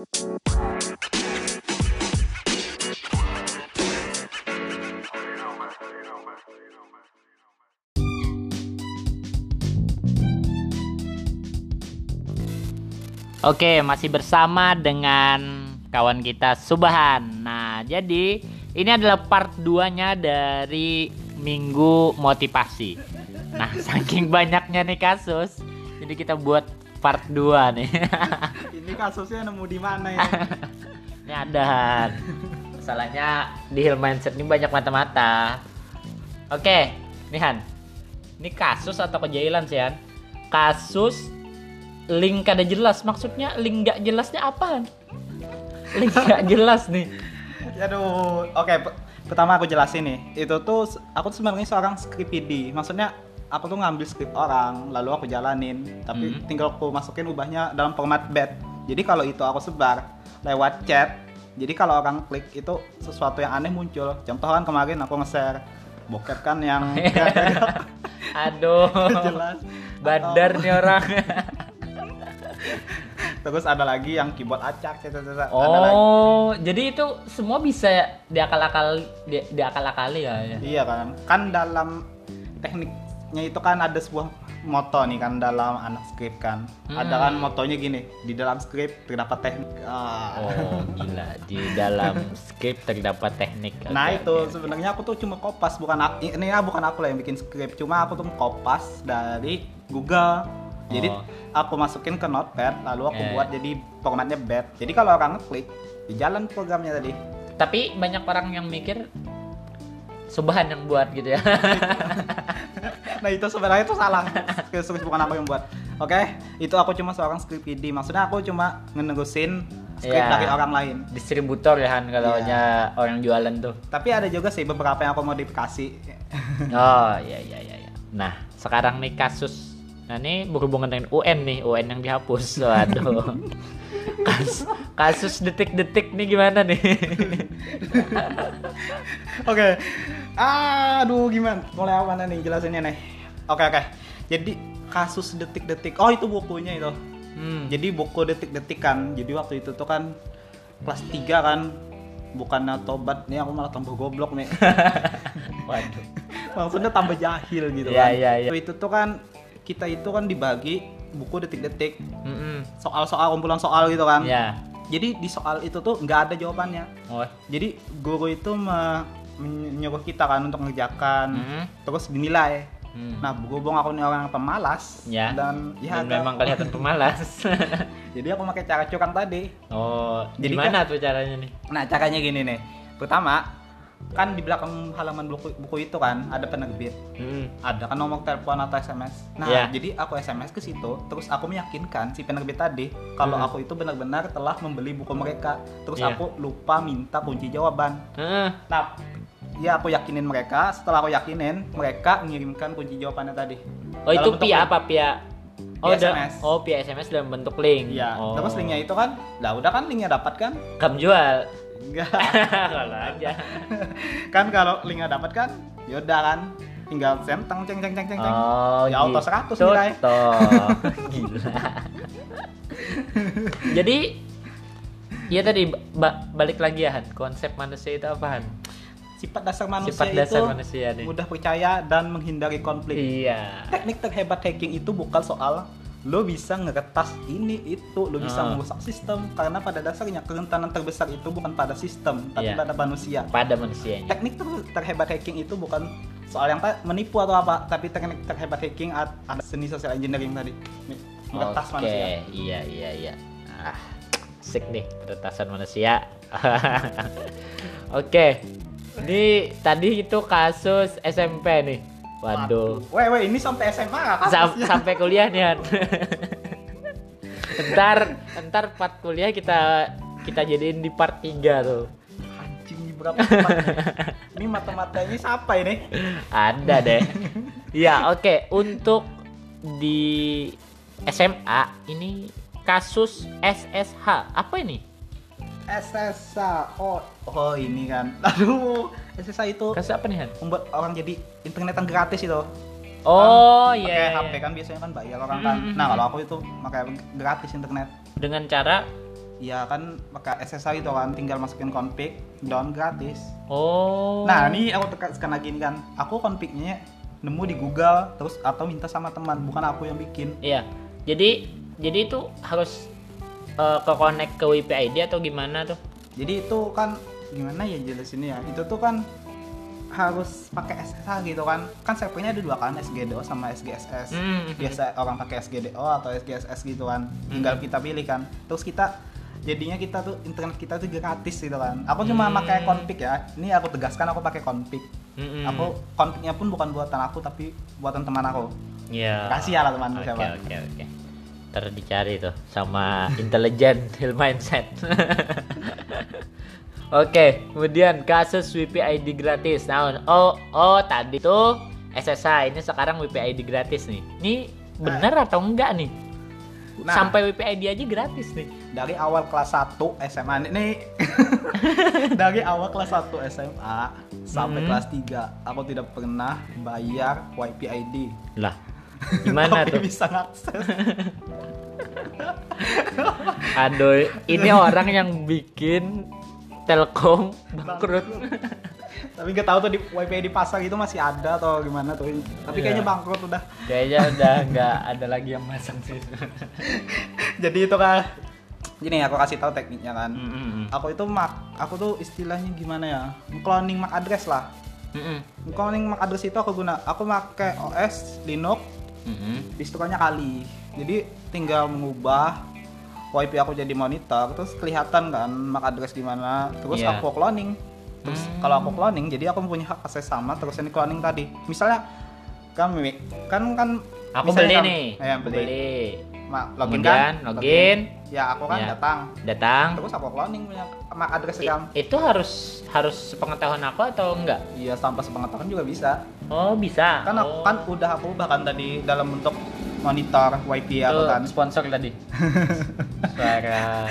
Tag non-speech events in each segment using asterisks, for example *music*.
Oke, masih bersama dengan kawan kita Subahan. Nah, jadi ini adalah part 2-nya dari Minggu Motivasi. Nah, *laughs* saking banyaknya nih kasus, jadi kita buat part 2 nih. *laughs* Ini kasusnya nemu di mana ya? *laughs* ini ada. Masalahnya di Hill Mindset ini banyak mata-mata. Oke, nih Han. Ini kasus atau kejailan sih Han? Kasus link kada jelas maksudnya link gak jelasnya apaan link gak jelas nih Aduh, oke. pe- pertama aku jelasin nih. Itu tuh aku tuh sebenarnya seorang scriptid. Maksudnya aku tuh ngambil skrip orang, lalu aku jalanin. Tapi Hmm. tinggal aku masukin ubahnya dalam format bed. Jadi kalau itu aku sebar lewat chat. Jadi kalau orang klik itu sesuatu yang aneh muncul. Contoh kan kemarin aku nge-share bokep kan yang *laughs* aduh *laughs* jelas. badar nih orang *laughs* Terus ada lagi yang keyboard acak, cet, cet, cet. ada lagi. oh jadi itu semua bisa diakal-akal di, diakal-akali ya, ya Iya kan, kan dalam tekniknya itu kan ada sebuah moto nih kan dalam anak skrip kan. Ada kan Hmm. motonya gini, di dalam skrip terdapat teknik. Ah. oh gila di dalam skrip terdapat teknik *laughs* Nah Oke, itu oke. sebenarnya aku tuh cuma kopas bukan aku, ini ya bukan aku lah yang bikin skrip, cuma aku tuh kopas dari Google. Jadi Oh. aku masukin ke Notepad, lalu aku Eh. buat jadi formatnya bed. Jadi kalau orang ngeklik, di jalan programnya tadi. tapi banyak orang yang mikir subahan yang buat gitu ya *laughs* Nah itu sebenarnya itu salah. Skrip bukan aku yang buat. Oke, itu aku cuma seorang script PD. Maksudnya aku cuma ngenerusin skrip Iya. dari orang lain. distributor ya Han kalau Iya. orang jualan tuh Tapi ada juga sih beberapa yang aku modifikasi. *laughs* Oh iya iya iya. iya. Nah sekarang nih kasus, nah ini berhubungan dengan UN nih, UN yang dihapus. *laughs* Waduh. Kas- kasus detik-detik nih gimana nih? Oke. Aduh, gimana? Mulai apa nih jelasinnya nih? Oke, oke. Jadi kasus detik-detik. Oh, itu bukunya itu. Hmm. Jadi buku detik-detik kan. Jadi waktu itu tuh kan kelas 3 kan bukannya tobat nih aku malah tambah goblok nih. *laughs* Waduh. maksudnya tambah jahil gitu Iya, kan iya, iya. itu tuh kan kita itu kan dibagi buku detik-detik Mm-mm. soal-soal kumpulan soal gitu kan Ya. jadi di soal itu tuh nggak ada jawabannya Oh. jadi guru itu me- menyuruh kita kan untuk mengerjakan Mm-mm. terus dinilai Hmm. nah berhubung aku ini orang pemalas Ya. dan ya Dan agak- memang kelihatan *laughs* pemalas. *laughs* jadi aku pakai cara curang tadi oh, Jadi gimana tuh caranya nih? nah caranya gini nih pertama kan di belakang halaman buku, buku itu kan ada penerbit Hmm. ada kan nomor telepon atau SMS. Nah, Iya. jadi aku SMS ke situ, terus aku meyakinkan si penerbit tadi kalau Hmm. aku itu benar-benar telah membeli buku mereka. Terus Iya. aku lupa minta kunci jawaban. Heeh. Nah, ya aku yakinin mereka. Setelah aku yakinin, mereka mengirimkan kunci jawabannya tadi. Oh itu Dalam via apa via? Oh, Via da- SMS. oh via SMS dalam bentuk link. Iya. Oh. Terus linknya itu kan, lah udah kan linknya dapat kan? kamu jual. Enggak. *laughs* Kalau aja. *laughs* kan kalau linknya dapat kan, yaudah kan, tinggal sentang ceng ceng ceng ceng ceng. Oh, Ya, auto gitu 100 nilai. *laughs* Gila. Jadi ya tadi ba- balik lagi ya Han, konsep manusia itu apaan? Sifat dasar manusia Sifat dasar itu manusia nih. mudah percaya dan menghindari konflik. Iya. Teknik terhebat hacking itu bukan soal lo bisa ngeretas ini itu, lo bisa Ah. merusak sistem karena pada dasarnya kerentanan terbesar itu bukan pada sistem tapi Iya. pada manusia. Pada manusianya. Teknik ter- terhebat hacking itu bukan soal yang menipu atau apa, tapi teknik terhebat hacking ad- ada seni social engineering tadi. Meretas Oke, manusia. iya iya iya. Ah, sik nih peretasan manusia. *laughs* Oke. Ini tadi itu kasus SMP nih. Waduh. Weh, weh, ini sampai SMA kan? Sam- sampai kuliah nih Han. ntar ntar part kuliah kita kita jadiin di part 3 tuh. Anjing ini berapa teman? ini mata-matanya siapa ini? Ada deh. Ya, oke. Untuk di SMA ini kasus SSH. Apa ini? SSA. Oh, oh ini kan. *laughs* Aduh, SSA itu Kasus apa nih, Han? membuat orang jadi internetan gratis itu. Oh, Kan iya. Pakai HP iya. kan biasanya kan bayar orang kan. Mm, mm, Nah, kalau aku itu pakai gratis internet. Dengan cara ya kan pakai SSH gitu kan tinggal masukin config down gratis Oh. nah ini aku tekan lagi nih kan aku confignya nemu di Google terus atau minta sama teman bukan aku yang bikin Iya. Jadi jadi itu harus eh, ke connect ke WiFi ID atau gimana tuh? jadi itu kan gimana ya jelasinnya ya itu tuh kan harus pakai SSH gitu kan kan servernya ada dua kan SGDO sama SGSS Hmm. biasa orang pakai SGDO atau SGSS gitu kan tinggal kita pilih kan terus kita jadinya kita tuh internet kita tuh gratis gitu kan aku cuma Hmm. pakai config ya ini aku tegaskan aku pakai config Mm-mm. aku confignya pun bukan buatan aku tapi buatan teman aku Iya. Kasih ya lah temanmu Oke siapa. oke oke. Ntar dicari tuh sama intelijen hill *laughs* mindset. *laughs* Oke, kemudian kasus WiFi ID gratis. Nah, oh oh tadi tuh SSH ini sekarang WiFi ID gratis nih. Ini bener atau enggak nih? Nah. Sampai WiFi ID aja gratis nih. dari awal kelas 1 SMA nih *laughs* dari awal kelas 1 SMA sampai Hmm. kelas 3 aku tidak pernah bayar WiFi ID Lah, gimana tuh? bisa ngakses *laughs* Aduh, ini orang yang bikin Telkom bangkrut. tapi nggak tahu tuh di WiFi di pasar itu masih ada atau gimana tuh tapi Iya. kayaknya bangkrut udah Kayaknya udah nggak ada lagi yang masang sih. *laughs* jadi itu kan gini aku kasih tahu tekniknya kan Mm-mm. aku itu mak aku tuh istilahnya gimana ya cloning MAC address lah Mm-mm. cloning MAC address itu aku guna aku pakai OS Linux Mm-mm. distronya kali jadi tinggal mengubah WiFi aku jadi monitor terus kelihatan kan MAC address di mana terus Iya. aku cloning terus Hmm. kalau aku cloning jadi aku punya hak akses sama terus ini cloning tadi misalnya kami kan kan Aku beli kamu- nih. ya, beli, beli. Ma, login Kemudian kan login. ya aku kan Ya. datang Datang. terus aku cloning punya MAC address I- kamu itu harus harus pengetahuan aku atau enggak? iya tanpa sepengetahuan juga bisa Oh, bisa. kan aku oh. kan udah aku bahkan tadi dalam bentuk monitor WiFi aku kan sponsor tadi. *laughs* Suara. *laughs*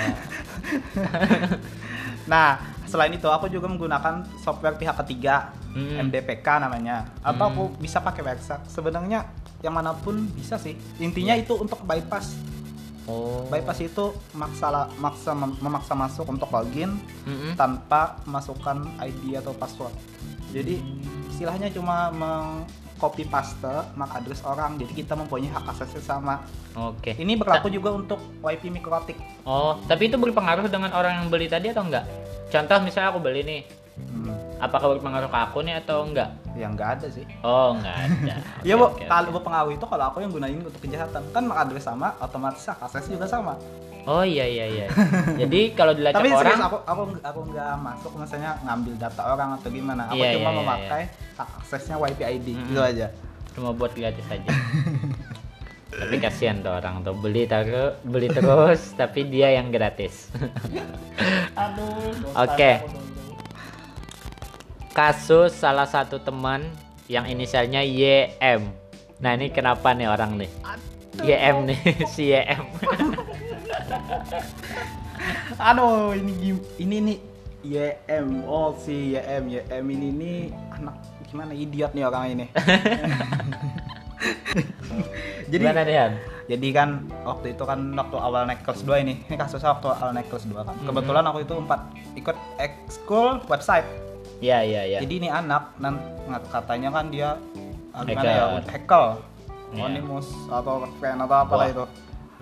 Nah, selain itu aku juga menggunakan software pihak ketiga, Hmm. MDPK namanya. Atau Hmm. aku bisa pakai website. Sebenarnya yang mana pun bisa sih. Intinya Iya. itu untuk bypass. Oh. Bypass itu maksa maksa mem- memaksa masuk untuk login Mm-mm. tanpa masukkan ID atau password. Jadi istilahnya cuma mengcopy paste MAC address orang. Jadi kita mempunyai hak aksesnya sama. Oke. Ini berlaku juga untuk WiFi mikrotik. Oh, tapi itu berpengaruh dengan orang yang beli tadi atau enggak? Contoh misalnya aku beli nih, Hmm, apakah berpengaruh ke aku nih atau enggak? ya nggak ada sih. Oh, enggak ada. *laughs* Iya, Bu. Kalau berpengaruh itu kalau aku yang gunain untuk kejahatan. Kan address sama, otomatis akses juga sama. Oh iya iya iya. Jadi kalau *laughs* dilacak Tapi orang serius aku aku aku nggak masuk misalnya ngambil data orang atau gimana. Aku Iya, cuma iya, iya, memakai hak aksesnya WiFi ID Mm-mm. gitu aja. cuma buat gratis aja. *laughs* tapi kasihan tuh orang tuh beli terus beli terus tapi dia yang gratis. Aduh. Oke. Kasus salah satu teman yang inisialnya YM. Nah ini kenapa nih orang nih? YM nih *laughs* si YM. *laughs* Aduh, ini ini nih YM. Oh, si YM, YM ini nih anak gimana idiot nih orang ini. *laughs* Jadi Gimana nih Han? Jadi kan waktu itu kan waktu awal naik kelas 2 ini, ini kasusnya waktu awal naik kelas 2 kan. Mhm. Kebetulan aku itu empat ikut ekskul website. Ya ya ya. Jadi ini anak nan ngat- katanya kan dia ah, gimana Hacker. ya hacker, Iya. anonymous atau fan atau apalah Wah. itu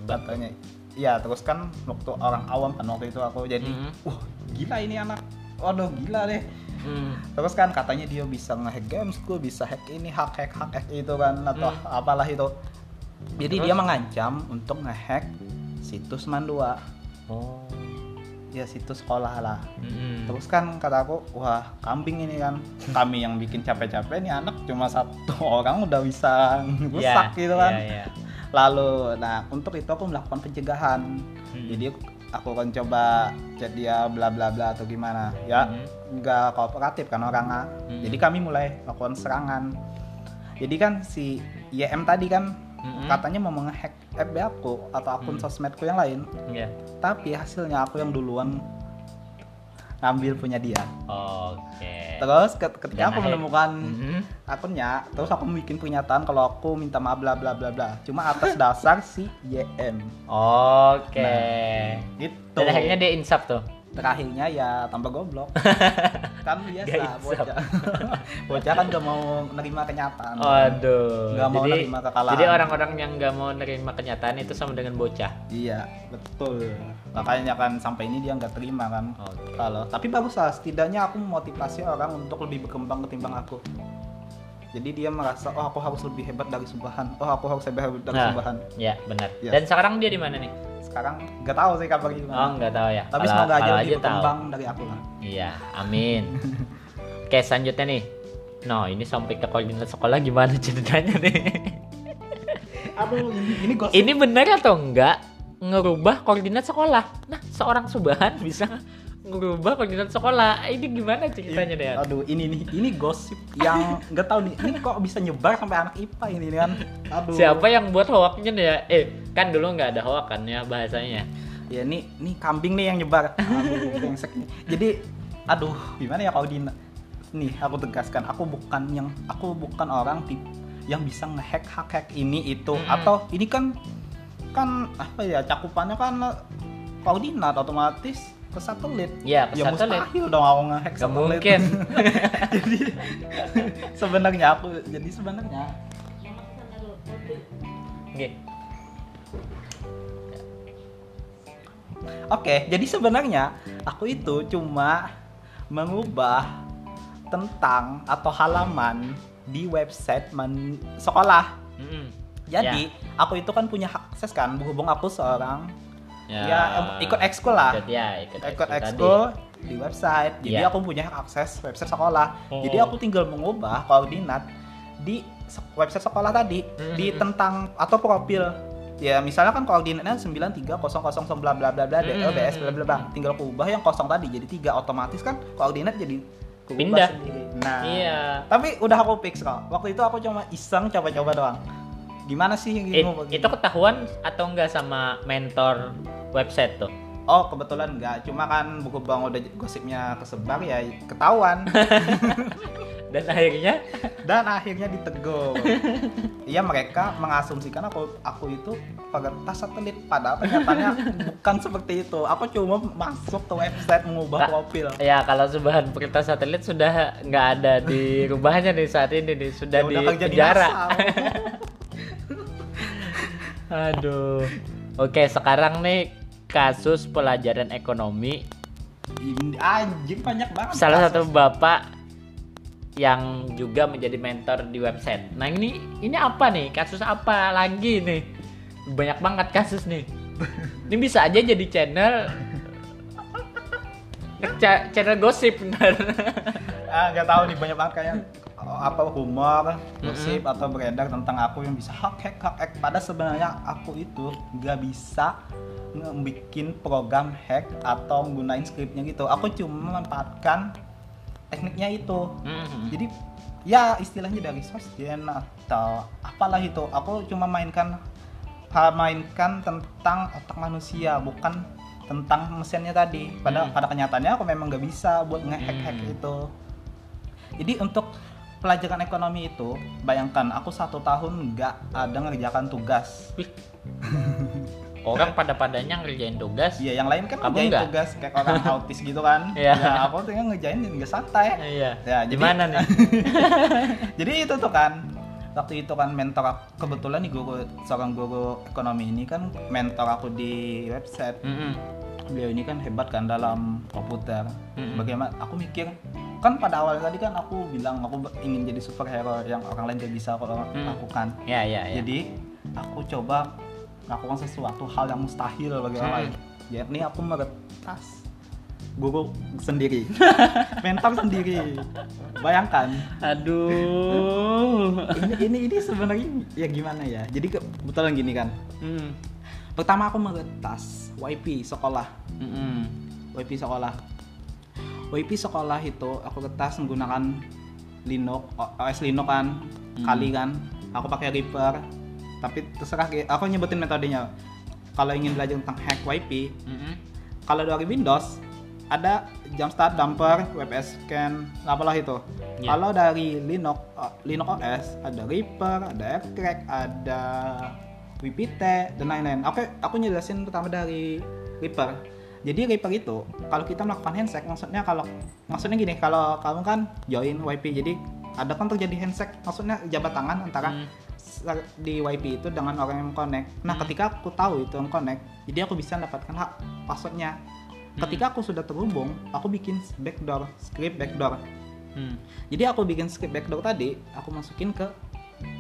katanya. Iya terus kan waktu orang awam kan waktu itu aku jadi, Mhm. wah gila ini anak, waduh gila deh. Hmm. Terus kan katanya dia bisa ngehack gamesku, bisa hack ini, hack hack hack, hack itu kan atau Hmm. apalah itu. Jadi Terus? dia mengancam untuk ngehack situs Mandua, Oh. Ya situs sekolah lah. Mm-mm. Terus kan kata aku, wah kambing ini kan. Kami yang bikin capek-capek nih anak cuma satu *laughs* orang udah bisa rusak Ya, gitu kan. ya, ya. Lalu, nah untuk itu aku melakukan pencegahan. Hmm. Jadi aku akan coba chat dia bla bla bla atau gimana. Ya, Hmm. nggak kooperatif kan orangnya. Hmm. Jadi kami mulai lakukan serangan. Jadi kan si YM tadi kan Mm-mm. katanya mau menghack FB aku atau akun Hmm. sosmedku yang lain. Ya. Tapi hasilnya aku yang duluan ngambil punya dia Oke. terus ket- ketika Dan aku menemukan Mhm. akunnya terus aku bikin pernyataan kalau aku minta maaf bla bla bla bla cuma atas dasar si YM Oke. gitu Dan akhirnya dia insaf tuh. Terakhirnya ya tambah goblok *laughs* kan biasa Gak bocah *laughs* bocah kan gak mau nerima kenyataan Aduh. Nggak mau jadi, nerima kekalahan. Jadi orang-orang yang nggak mau nerima kenyataan itu sama dengan bocah. iya betul makanya kan sampai ini dia nggak terima kan Oke. kalau tapi bagus lah setidaknya aku memotivasi orang untuk lebih berkembang ketimbang aku jadi dia merasa oh aku harus lebih hebat dari Subhan oh aku harus lebih hebat dari Nah. Subhan Ya benar. Yes. Dan sekarang dia di mana nih? Sekarang nggak tahu sih kabarnya Oh gimana nggak tahu ya. tapi Kalau- semoga aja lebih tahu. berkembang dari aku lah Iya, amin. *laughs* Oke, selanjutnya nih. No, ini sampai ke koordinat sekolah gimana ceritanya nih? aduh ini, ini gosip ini benar atau enggak ngerubah koordinat sekolah? Nah, seorang subahan bisa ngerubah koordinat sekolah. Ini gimana ceritanya deh? aduh ini nih ini gosip yang nggak tahu nih ini kok bisa nyebar sampai anak IPA ini kan aduh Siapa yang buat hoaknya ya? Eh, kan dulu nggak ada hoak kan ya bahasanya. ya ini nih kambing nih yang nyebar aduh jadi aduh gimana ya kalau di nih aku tegaskan aku bukan yang aku bukan orang tip yang bisa ngehack hack hack ini itu Mm-mm. atau ini kan kan apa ya cakupannya kan koordinat otomatis ke satelit Iya, ke ya satelit. mustahil dong aku ngehack Gak satelit mungkin. *laughs* jadi sebenarnya aku jadi sebenarnya Oke. Oke, jadi sebenarnya aku itu cuma mengubah tentang atau halaman di website sekolah. Mm-mm. Jadi aku itu kan punya akses kan, berhubung aku seorang Ya, ya, ikut ekskul lah, Ikut ya, ikut, ikut ekskul di website. Jadi Ya. aku punya akses website sekolah. Oh. Jadi aku tinggal mengubah koordinat di website sekolah tadi di Mhm. tentang atau profil. Ya misalnya kan koordinatnya 930009 bla bla bla bla. DLBS bla bla bla. Tinggal aku ubah yang kosong tadi jadi tiga otomatis kan koordinat jadi Pindah. sendiri. Nah, Iya. tapi udah aku fix kok. Waktu itu aku cuma iseng coba-coba doang. Gimana sih yang It- ngubah itu ketahuan atau enggak sama mentor website tuh? Oh kebetulan enggak, cuma kan buku bang udah gosipnya kesebar ya ketahuan *laughs* Dan akhirnya dan akhirnya ditegur. Iya mereka mengasumsikan aku aku itu peretas satelit padahal kenyataannya bukan seperti itu. Aku cuma masuk ke website mengubah Kak, profil. ya kalau subahan perintah satelit sudah nggak ada di rubahnya nih saat ini nih sudah Ya di udah kerja di penjara. *laughs* Aduh. Oke, sekarang nih kasus pelajaran ekonomi anjing banyak banget. salah kasus. satu bapak yang juga menjadi mentor di website. Nah ini ini apa nih? Kasus apa lagi nih? Banyak banget kasus nih. Ini bisa aja jadi channel *laughs* channel gosip benar. ah nggak tahu nih banyak banget kayak apa humor, gosip atau beredar tentang aku yang bisa hack hack hack, hack. Padahal sebenarnya aku itu nggak bisa ngebikin program hack atau gunain scriptnya gitu. Aku cuma memanfaatkan tekniknya itu. Mhm. Jadi ya istilahnya dari source gen atau apalah itu. Aku cuma mainkan mainkan tentang otak manusia bukan tentang mesinnya tadi. Pada Hmm. pada kenyataannya aku memang nggak bisa buat ngehack hack Hmm. itu. Jadi untuk pelajaran ekonomi itu, bayangkan aku satu tahun nggak ada ngerjakan tugas. Orang pada padanya ngerjain tugas. Iya, yang lain kan Kamu ngerjain nggak? tugas kayak orang *laughs* autis gitu kan. Iya. Ya, aku tuh ngerjain nggak santai. Iya. Ya, jadi- Gimana nih? *laughs* Jadi itu tuh kan waktu itu kan mentor aku, kebetulan nih guru seorang guru ekonomi ini kan mentor aku di website. Mhm. Beliau ini kan hebat kan dalam komputer. Mm-mm. Bagaimana aku mikir kan pada awal tadi kan aku bilang aku ingin jadi superhero yang orang lain gak bisa aku Mm. lakukan. Ya ya ya. Jadi aku coba melakukan sesuatu hal yang mustahil bagi orang Hmm. lain. Yakni aku meretas guru sendiri, *laughs* mentor sendiri. Bayangkan Aduh. ini ini ini sebenarnya ya gimana ya jadi ke- kebetulan gini kan Mhm. pertama aku meretas WiFi sekolah Mhm. WiFi sekolah WiFi sekolah itu aku retas menggunakan Linux OS Linux kan Hmm. kali kan aku pakai Reaper tapi terserah aku nyebutin metodenya kalau ingin belajar tentang hack WiFi Mhm. kalau dari Windows ada jumpstart, damper, WebS scan, apalah itu. Ya. Kalau dari Linux uh, Linux OS ada Reaper, ada AirCrack, ada WPT dan lain-lain. Oke, aku nyelesain pertama dari Reaper. Jadi Reaper itu kalau kita melakukan handshake maksudnya kalau maksudnya gini, kalau kamu kan join WiFi jadi ada kan terjadi handshake maksudnya jabat tangan antara Hmm. ser- di WiFi itu dengan orang yang connect. Nah, Hmm. ketika aku tahu itu yang connect, jadi aku bisa mendapatkan hak passwordnya. Hmm. Ketika aku sudah terhubung, aku bikin backdoor, script backdoor. Hmm. Jadi aku bikin script backdoor tadi, aku masukin ke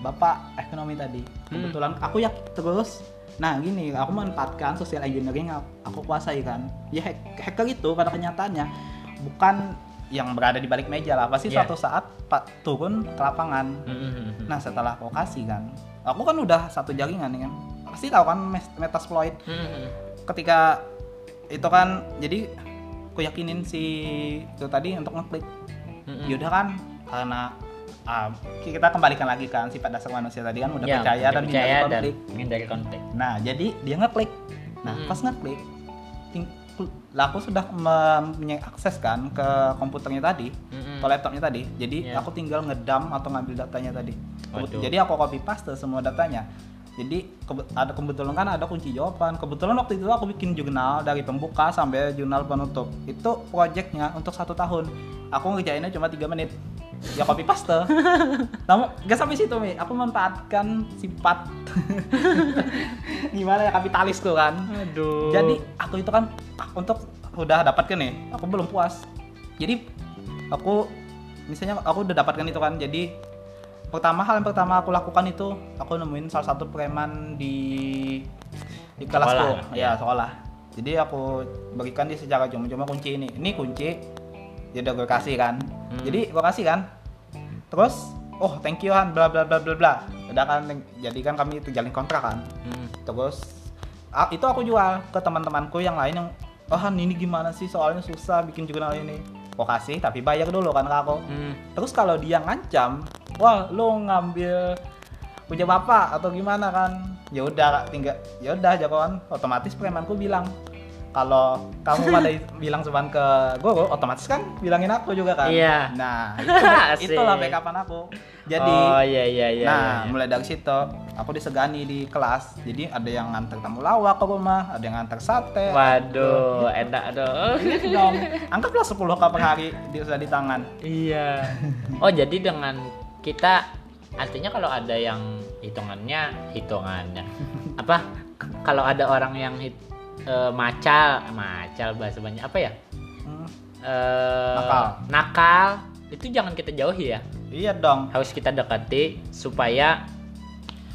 bapak ekonomi tadi. Hmm. Kebetulan aku ya terus. Nah gini, aku memanfaatkan social engineering yang aku kuasai kan. Ya hack- hacker itu pada kenyataannya bukan yang berada di balik meja lah. Pasti Yeah. suatu saat pak turun ke lapangan. Hmm, hmm, hmm. Nah setelah aku kasih kan, aku kan udah satu jaringan nih kan. Pasti tahu kan Metasploit Hmm, hmm. ketika itu kan jadi aku yakinin si itu tadi untuk ngeklik Hmm, hmm. yaudah kan karena ah, kita kembalikan lagi kan sifat dasar manusia tadi kan udah Ya, percaya dan percaya hindari dan konflik menghindari konflik. nah jadi dia ngeklik nah Mm. pas ngeklik ting- lah aku sudah mempunyai akses kan ke komputernya tadi Hmm, hmm. ke laptopnya tadi jadi Ya. aku tinggal ngedam atau ngambil datanya tadi Waduh. jadi aku copy paste semua datanya jadi ada kebetulan kan ada kunci jawaban kebetulan waktu itu aku bikin jurnal dari pembuka sampai jurnal penutup itu proyeknya untuk satu tahun aku ngerjainnya cuma tiga menit ya copy paste. *laughs* Namun gak sampai situ mi. Aku memanfaatkan sifat *laughs* gimana ya kapitalis tuh kan. Aduh. jadi aku itu kan untuk udah dapatkan nih aku belum puas. Jadi aku misalnya aku udah dapatkan itu kan jadi pertama hal yang pertama aku lakukan itu aku nemuin salah satu preman di di kelasku. Sekolah, ya. sekolah. Jadi aku berikan dia secara cuma-cuma kunci ini. Ini kunci ya udah gue kasih kan. Hmm. jadi gue kasih kan. Terus oh thank you Han bla bla bla bla bla. Udah kan jadi kan kami terjalin kontrak kan. Hmm. terus itu aku jual ke teman-temanku yang lain yang oh Han ini gimana sih? Soalnya susah bikin jurnal ini. Kok kasih tapi bayar dulu kan ke aku. Hmm. terus kalau dia ngancam wah lu ngambil punya bapak atau gimana kan? Ya udah tinggal ya udah jagoan otomatis premanku bilang kalau kamu *laughs* pada bilang cuman ke guru otomatis kan bilangin aku juga kan Iya. nah itu, *laughs* itulah backupan aku jadi oh iya iya iya. nah, iya. mulai dari situ aku disegani di kelas. Jadi ada yang nganter tamu lawak ke rumah, ada yang nganter sate. Waduh, enak dong. Gitu dong. Anggaplah 10 kali per hari di sudah di tangan. Iya. *laughs* Oh jadi dengan kita artinya kalau ada yang hitungannya hitungannya apa kalau ada orang yang hit- eh, macal. Macal bahasa banyak apa ya? Hmm, Eh, Nakal. nakal. Itu jangan kita jauhi ya. Iya dong. harus kita dekati supaya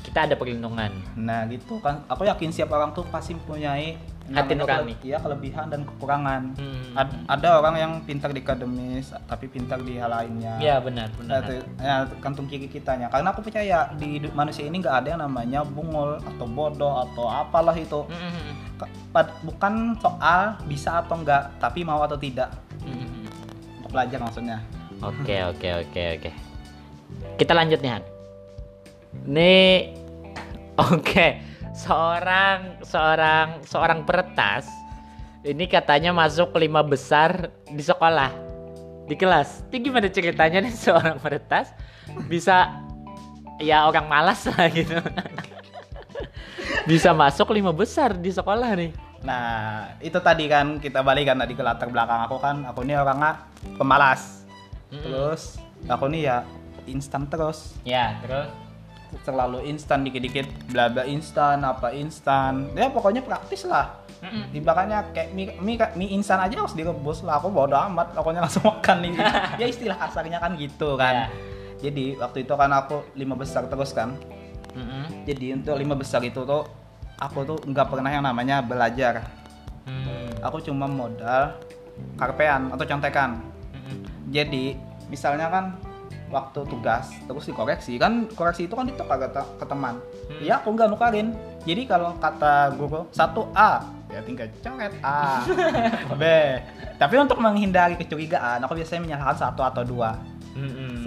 kita ada perlindungan. Nah, gitu kan. Aku yakin setiap orang tuh pasti mempunyai Hati nurani. Iya, kelebihan dan kekurangan. Hmm. Ad- ada orang yang pintar di akademis tapi pintar di hal lainnya. ya benar benar ya, kantung kiri kitanya. Karena aku percaya di manusia ini nggak ada yang namanya bungul atau bodoh atau apalah itu. Hmm, Ke- pad- bukan soal bisa atau enggak, tapi mau atau tidak. hmm, hmm. Untuk belajar maksudnya. Oke oke oke oke. Kita lanjut nih Han. Nih, *laughs* oke, seorang seorang seorang peretas ini katanya masuk lima besar di sekolah di kelas. Ini gimana ceritanya nih *laughs* seorang peretas bisa ya orang malas lah gitu. *laughs* bisa masuk lima besar di sekolah nih. Nah, itu tadi kan kita balik kan tadi ke latar belakang aku kan, aku ini orangnya pemalas. Mm-mm. Terus aku nih ya instan terus, Ya terus. Selalu instan dikit-dikit, bla bla instan, apa instan. Ya pokoknya praktis lah. Dibakanya kayak mie, mie, mie instan aja harus direbus lah. Aku bodo amat, pokoknya langsung *laughs* makan nih. *laughs* ya istilah kasarnya kan gitu kan. Jadi waktu itu kan aku lima besar terus kan. Mm-mm. Jadi untuk lima besar itu tuh aku tuh nggak pernah yang namanya belajar. Hmm. Aku cuma modal karpean atau contekan. Mm-mm. Jadi misalnya kan waktu tugas terus dikoreksi kan koreksi itu kan ke, te- ke teman. Hmm. Ya aku nggak nukarin. Jadi kalau kata guru satu A ya tinggal coret A *laughs* B. Tapi untuk menghindari kecurigaan aku biasanya menyalahkan satu atau dua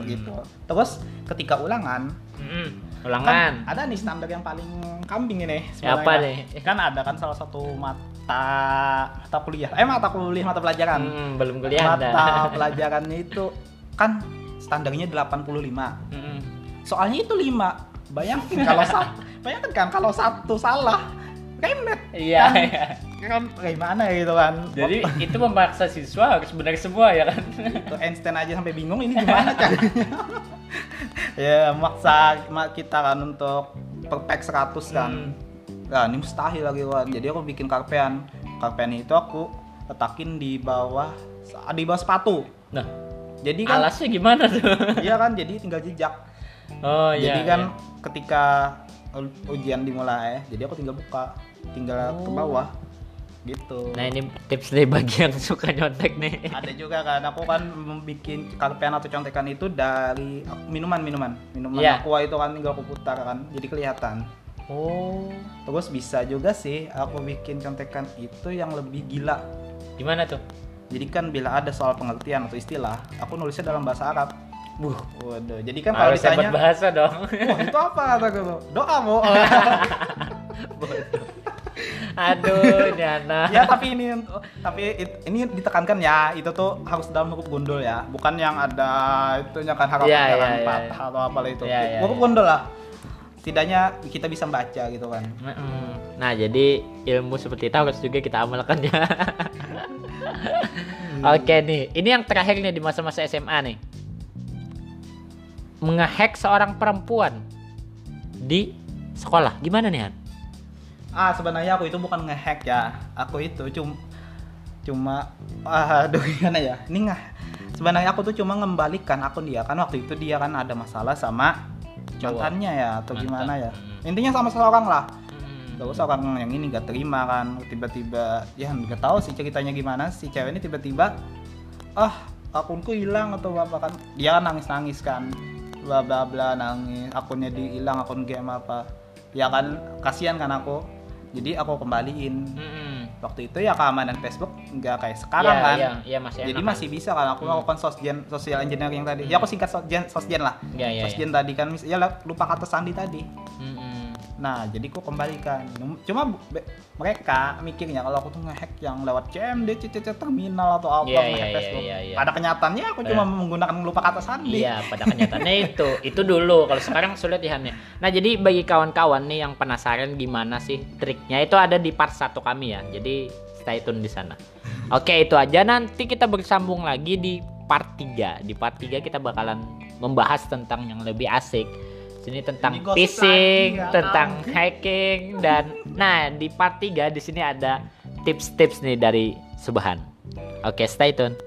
gitu. Terus ketika ulangan Mm-mm. kan Ulangan. ada nih standar yang paling kambing ini Ya, apa sebenarnya. nih? kan ada kan salah satu mat mata mata kuliah eh mata kuliah mata pelajaran Hmm, belum kelihatan. mata *laughs* pelajarannya itu kan standarnya 85 Mm-mm. soalnya itu 5 bayangin kalau satu *laughs* bayangkan kan kalau satu salah remet. Iya, kan, iya. kan gimana gitu kan? Jadi itu memaksa siswa harus benar semua ya kan? itu Einstein aja sampai bingung ini gimana *laughs* caranya. Ya maksa ma- kita kan untuk perfect 100 kan. Hmm. nah ini mustahil lagi kan jadi aku bikin karpean. Karpean itu aku letakin di bawah di bawah sepatu. Nah, jadi kan alasnya gimana tuh? *laughs* iya kan jadi tinggal jejak Oh iya. jadi kan iya. ketika ujian dimulai jadi aku tinggal buka tinggal ke Oh. bawah gitu Nah ini tips nih bagi yang suka nyontek nih. ada juga kan aku kan membuat karpean atau contekan itu dari minuman minuman minuman Iya. aqua itu kan tinggal aku putar kan jadi kelihatan Oh, terus bisa juga sih aku bikin contekan itu yang lebih gila gimana tuh? Jadi kan bila ada soal pengertian atau istilah aku nulisnya dalam bahasa Arab Buh, waduh jadi kan kalau ditanya bahasa dong. wah itu apa kataku doa mau *laughs* Aduh, ini anak. ya tapi ini tapi it- ini ditekankan ya itu tuh harus dalam huruf gondol ya bukan yang ada itunya kan harapan Iya, iya, harapan iya, patah atau apa itu Iya, iya, huruf iya. gondol lah setidaknya kita bisa baca gitu kan. Nah, jadi ilmu seperti itu harus juga kita amalkan ya. *laughs* Oke nih, ini yang terakhir nih di masa-masa SMA nih. Ngehack seorang perempuan di sekolah. Gimana nih, Han? ah sebenarnya aku itu bukan ngehack ya aku itu cuma cuma aduh *laughs* gimana ya ini nggak sebenarnya aku tuh cuma ngembalikan akun dia kan waktu itu dia kan ada masalah sama mantannya ya atau Mantan. gimana ya Hmm. intinya sama seseorang lah Hmm. Gak usah orang yang ini gak terima kan. Tiba-tiba ya nggak tahu sih ceritanya gimana si cewek ini tiba-tiba ah akunku hilang atau apa kan. Dia kan nangis-nangis kan. Bla bla bla nangis. Akunnya dihilang akun game apa. Ya kan kasihan kan aku. Jadi aku kembaliin. Mm-mm. waktu itu ya keamanan Facebook nggak kayak sekarang Iya, kan. iya, iya, masih jadi enak kan? masih bisa kan. Aku Hmm. melakukan sosgen social engineering tadi. Ya aku singkat sosgen sosgen lah. Iya, iya, sosgen tadi kan. Ya lupa kata sandi tadi. Mm-mm. Nah, jadi ku kembalikan. Cuma mereka mikirnya kalau aku tuh ngehack yang lewat CMD, CCC terminal atau apa ngehack iya, Facebook. iya, iya. Pada kenyataannya aku cuma menggunakan lupa kata sandi. Iya, pada kenyataannya itu. *laughs* Itu dulu. Kalau sekarang sulit ya, Han, ya. Nah, jadi bagi kawan-kawan nih yang penasaran gimana sih triknya itu ada di part 1 kami ya. Jadi stay tune di sana. Oke, itu aja. Nanti kita bersambung lagi di part 3. Di part 3 kita bakalan membahas tentang yang lebih asik sini tentang fishing, tentang hiking dan nah di part 3 di sini ada tips-tips nih dari Subhan. Oke, okay, stay tune.